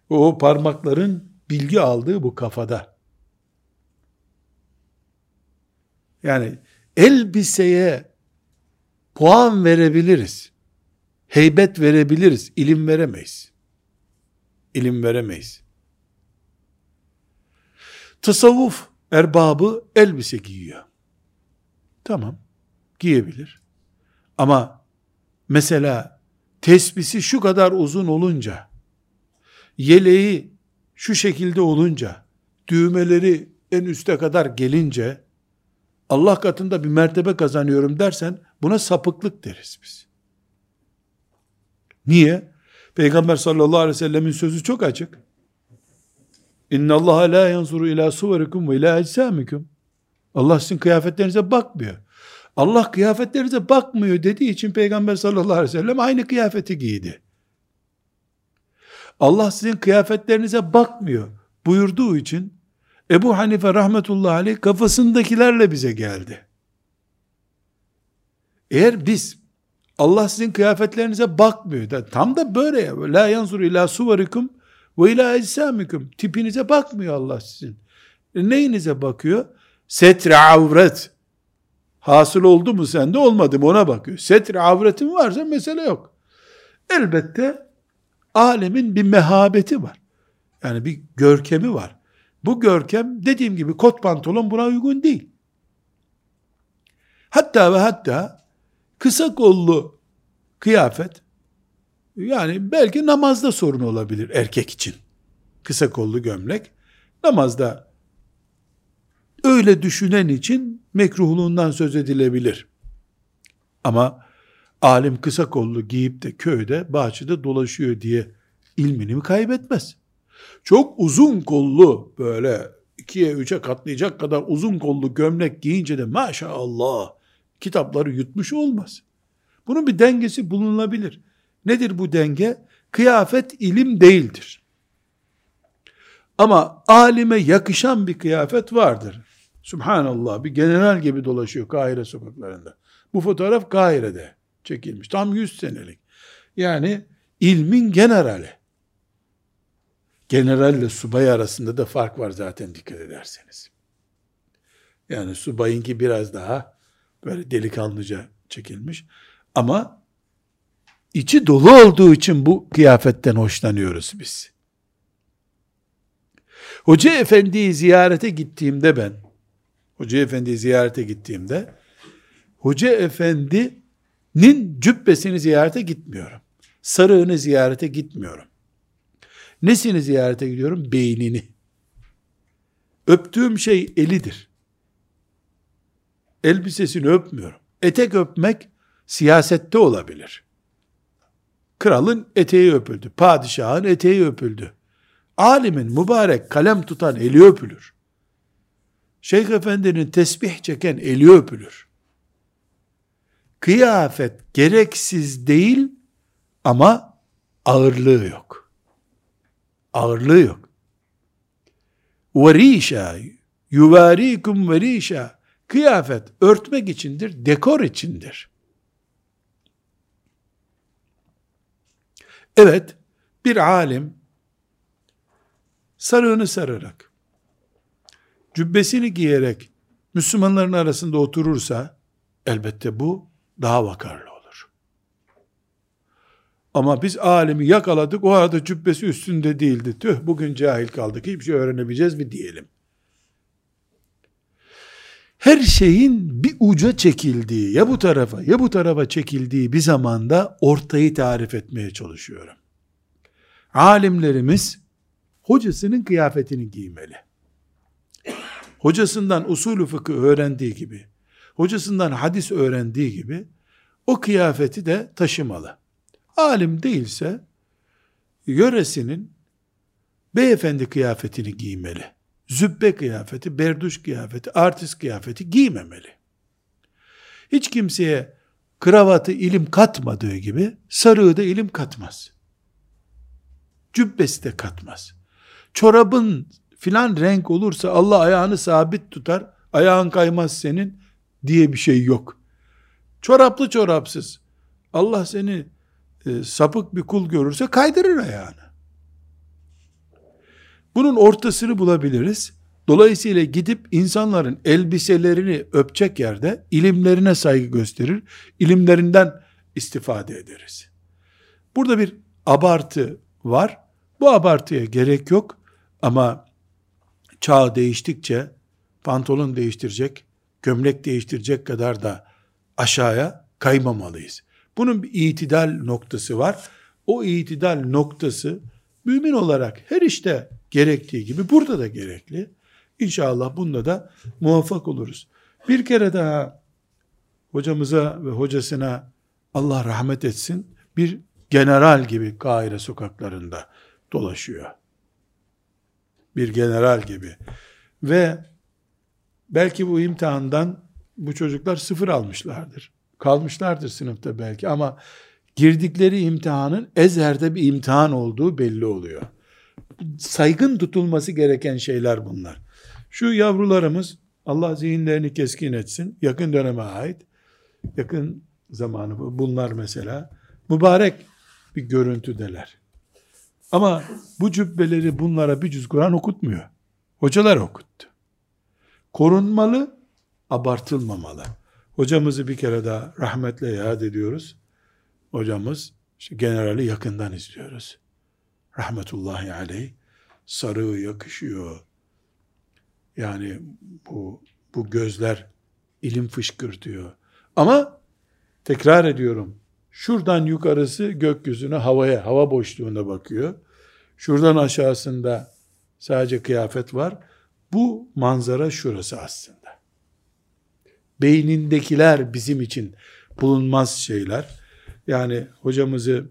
O parmakların bilgi aldığı bu kafada. Yani elbiseye puan verebiliriz. Heybet verebiliriz. ilim veremeyiz. İlim veremeyiz. Tasavvuf erbabı elbise giyiyor. Tamam. Giyebilir. Ama mesela tesbisi şu kadar uzun olunca, yeleği şu şekilde olunca, düğmeleri en üste kadar gelince, Allah katında bir mertebe kazanıyorum dersen, buna sapıklık deriz biz. Niye? Peygamber sallallahu aleyhi ve sellemin sözü çok açık. İnna Allah la yanzuru ila suverikum ve ila eczamikum. Allah sizin kıyafetlerinize bakmıyor. Allah kıyafetlerinize bakmıyor dediği için Peygamber sallallahu aleyhi ve sellem aynı kıyafeti giydi. Allah sizin kıyafetlerinize bakmıyor buyurduğu için Ebu Hanife rahmetullahi aleyh kafasındakilerle bize geldi. Eğer biz Allah sizin kıyafetlerinize bakmıyor da tam da böyle ya. La yanzur ila suvarikum ve ila eczamikum. Tipinize bakmıyor Allah sizin. E neyinize bakıyor? Setre avret. Hasıl oldu mu sende olmadı mı ona bakıyor. Setre avretin varsa mesele yok. Elbette alemin bir mehabeti var. Yani bir görkemi var. Bu görkem dediğim gibi kot pantolon buna uygun değil. Hatta ve hatta kısa kollu kıyafet yani belki namazda sorun olabilir erkek için. Kısa kollu gömlek. Namazda öyle düşünen için mekruhluğundan söz edilebilir. Ama alim kısa kollu giyip de köyde, bahçede dolaşıyor diye ilmini mi kaybetmez? Çok uzun kollu böyle ikiye üçe katlayacak kadar uzun kollu gömlek giyince de maşallah kitapları yutmuş olmaz. Bunun bir dengesi bulunabilir. Nedir bu denge? Kıyafet ilim değildir. Ama alime yakışan bir kıyafet vardır. Subhanallah bir general gibi dolaşıyor Kahire sokaklarında. Bu fotoğraf Kahire'de çekilmiş. Tam 100 senelik. Yani ilmin generali. Generalle subay arasında da fark var zaten dikkat ederseniz. Yani subayınki biraz daha böyle delikanlıca çekilmiş. Ama içi dolu olduğu için bu kıyafetten hoşlanıyoruz biz. Hoca efendiyi ziyarete gittiğimde ben, Hoca efendiyi ziyarete gittiğimde, Hoca efendinin cübbesini ziyarete gitmiyorum. Sarığını ziyarete gitmiyorum. Nesini ziyarete gidiyorum? Beynini. Öptüğüm şey elidir. Elbisesini öpmüyorum. Etek öpmek siyasette olabilir. Kralın eteği öpüldü. Padişahın eteği öpüldü. Alimin mübarek kalem tutan eli öpülür. Şeyh Efendi'nin tesbih çeken eli öpülür. Kıyafet gereksiz değil ama ağırlığı yok. Ağırlığı yok. Verişa yuvarikum verişa kıyafet örtmek içindir, dekor içindir. Evet, bir alim sarığını sararak, cübbesini giyerek Müslümanların arasında oturursa, elbette bu daha vakarlı olur. Ama biz alimi yakaladık, o arada cübbesi üstünde değildi. Tüh bugün cahil kaldık, hiçbir şey öğrenebileceğiz mi diyelim. Her şeyin bir uca çekildiği, ya bu tarafa ya bu tarafa çekildiği bir zamanda ortayı tarif etmeye çalışıyorum. Alimlerimiz hocasının kıyafetini giymeli. Hocasından usulü fıkıh öğrendiği gibi, hocasından hadis öğrendiği gibi o kıyafeti de taşımalı. Alim değilse yöresinin beyefendi kıyafetini giymeli. Zübbe kıyafeti, berduş kıyafeti, artist kıyafeti giymemeli. Hiç kimseye kravatı ilim katmadığı gibi sarığı da ilim katmaz. Cübbesi de katmaz. Çorabın filan renk olursa Allah ayağını sabit tutar, ayağın kaymaz senin diye bir şey yok. Çoraplı çorapsız. Allah seni e, sapık bir kul görürse kaydırır ayağını. Bunun ortasını bulabiliriz. Dolayısıyla gidip insanların elbiselerini öpecek yerde ilimlerine saygı gösterir, ilimlerinden istifade ederiz. Burada bir abartı var. Bu abartıya gerek yok ama çağ değiştikçe pantolon değiştirecek, gömlek değiştirecek kadar da aşağıya kaymamalıyız. Bunun bir itidal noktası var. O itidal noktası mümin olarak her işte gerektiği gibi burada da gerekli. İnşallah bunda da muvaffak oluruz. Bir kere daha hocamıza ve hocasına Allah rahmet etsin bir general gibi Kahire sokaklarında dolaşıyor. Bir general gibi. Ve belki bu imtihandan bu çocuklar sıfır almışlardır. Kalmışlardır sınıfta belki ama girdikleri imtihanın Ezher'de bir imtihan olduğu belli oluyor. Saygın tutulması gereken şeyler bunlar. Şu yavrularımız Allah zihinlerini keskin etsin. Yakın döneme ait. Yakın zamanı bunlar mesela. Mübarek bir görüntüdeler. Ama bu cübbeleri bunlara bir cüz Kur'an okutmuyor. Hocalar okuttu. Korunmalı, abartılmamalı. Hocamızı bir kere daha rahmetle yad ediyoruz. Hocamız işte generali yakından izliyoruz. Rahmetullahi aleyh. Sarığı yakışıyor. Yani bu bu gözler ilim fışkırtıyor. Ama tekrar ediyorum. Şuradan yukarısı gökyüzüne havaya, hava boşluğuna bakıyor. Şuradan aşağısında sadece kıyafet var. Bu manzara şurası aslında. Beynindekiler bizim için bulunmaz şeyler. Yani hocamızı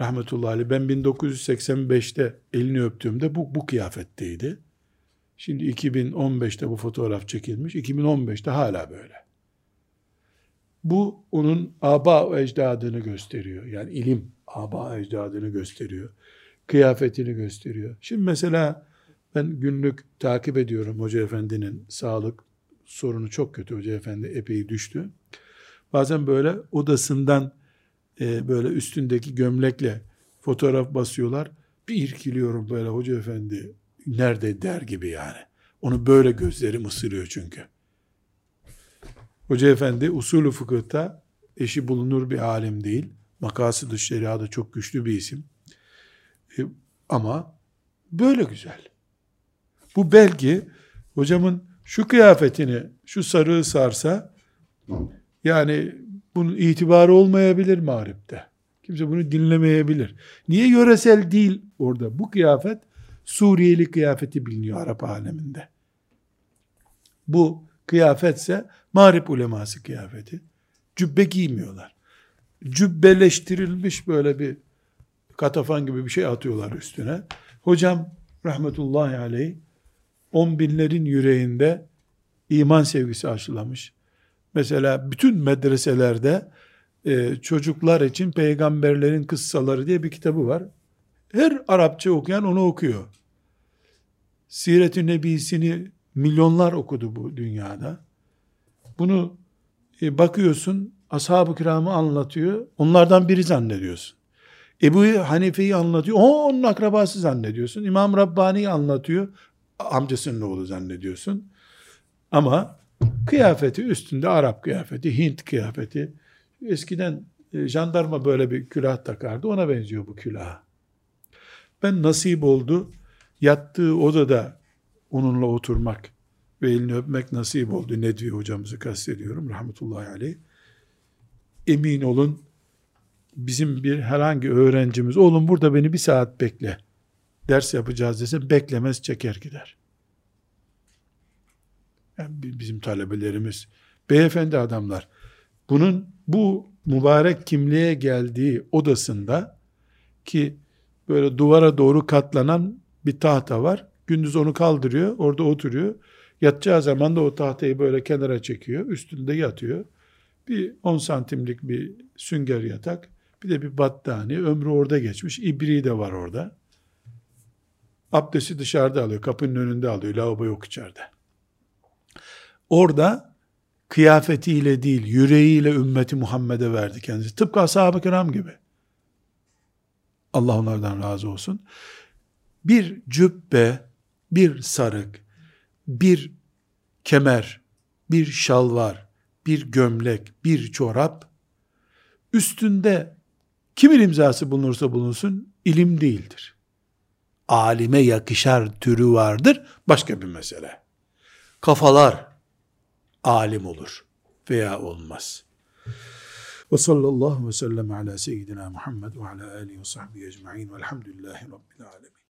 rahmetullahi aleyh ben 1985'te elini öptüğümde bu, bu kıyafetteydi. Şimdi 2015'te bu fotoğraf çekilmiş. 2015'te hala böyle. Bu onun aba ecdadını gösteriyor. Yani ilim aba ecdadını gösteriyor. Kıyafetini gösteriyor. Şimdi mesela ben günlük takip ediyorum Hoca Efendi'nin sağlık sorunu çok kötü. Hoca Efendi epey düştü. Bazen böyle odasından e, böyle üstündeki gömlekle fotoğraf basıyorlar. Bir irkiliyorum böyle Hoca Efendi nerede der gibi yani. Onu böyle gözlerim ısırıyor çünkü. Hoca Efendi usulü fıkıhta eşi bulunur bir alim değil. Makası şeriada çok güçlü bir isim. Ama böyle güzel. Bu belki hocamın şu kıyafetini, şu sarığı sarsa yani bunun itibarı olmayabilir mağripte. Kimse bunu dinlemeyebilir. Niye yöresel değil orada? Bu kıyafet Suriyeli kıyafeti biliniyor Arap aleminde. Bu kıyafetse mağrip uleması kıyafeti. Cübbe giymiyorlar. Cübbeleştirilmiş böyle bir katafan gibi bir şey atıyorlar üstüne. Hocam rahmetullahi aleyh on binlerin yüreğinde iman sevgisi aşılamış. Mesela bütün medreselerde e, çocuklar için peygamberlerin kıssaları diye bir kitabı var. Her Arapça okuyan onu okuyor. Siret-i Nebisini milyonlar okudu bu dünyada. Bunu e, bakıyorsun, ashab-ı kiramı anlatıyor, onlardan biri zannediyorsun. Ebu Hanife'yi anlatıyor, o onun akrabası zannediyorsun. İmam Rabbani'yi anlatıyor, amcasının oğlu zannediyorsun. Ama kıyafeti üstünde Arap kıyafeti, Hint kıyafeti. Eskiden e, jandarma böyle bir külah takardı, ona benziyor bu külah. Ben nasip oldu, yattığı odada onunla oturmak ve elini öpmek nasip oldu. Nedvi hocamızı kastediyorum rahmetullahi aleyh. Emin olun bizim bir herhangi öğrencimiz oğlum burada beni bir saat bekle ders yapacağız dese beklemez çeker gider. Yani bizim talebelerimiz beyefendi adamlar bunun bu mübarek kimliğe geldiği odasında ki böyle duvara doğru katlanan bir tahta var. Gündüz onu kaldırıyor, orada oturuyor. Yatacağı zaman da o tahtayı böyle kenara çekiyor, üstünde yatıyor. Bir 10 santimlik bir sünger yatak, bir de bir battaniye, ömrü orada geçmiş, ibriği de var orada. Abdesti dışarıda alıyor, kapının önünde alıyor, lavabo yok içeride. Orada kıyafetiyle değil, yüreğiyle ümmeti Muhammed'e verdi kendisi. Tıpkı ashab-ı kiram gibi. Allah onlardan razı olsun. Bir cübbe, bir sarık, bir kemer, bir şalvar, bir gömlek, bir çorap, üstünde kimin imzası bulunursa bulunsun, ilim değildir. Alime yakışar türü vardır, başka bir mesele. Kafalar alim olur veya olmaz. Ve sallallahu ve sellem ala seyyidina Muhammed ve ala alihi ve sahbihi ecma'in velhamdülillahi rabbil alemin.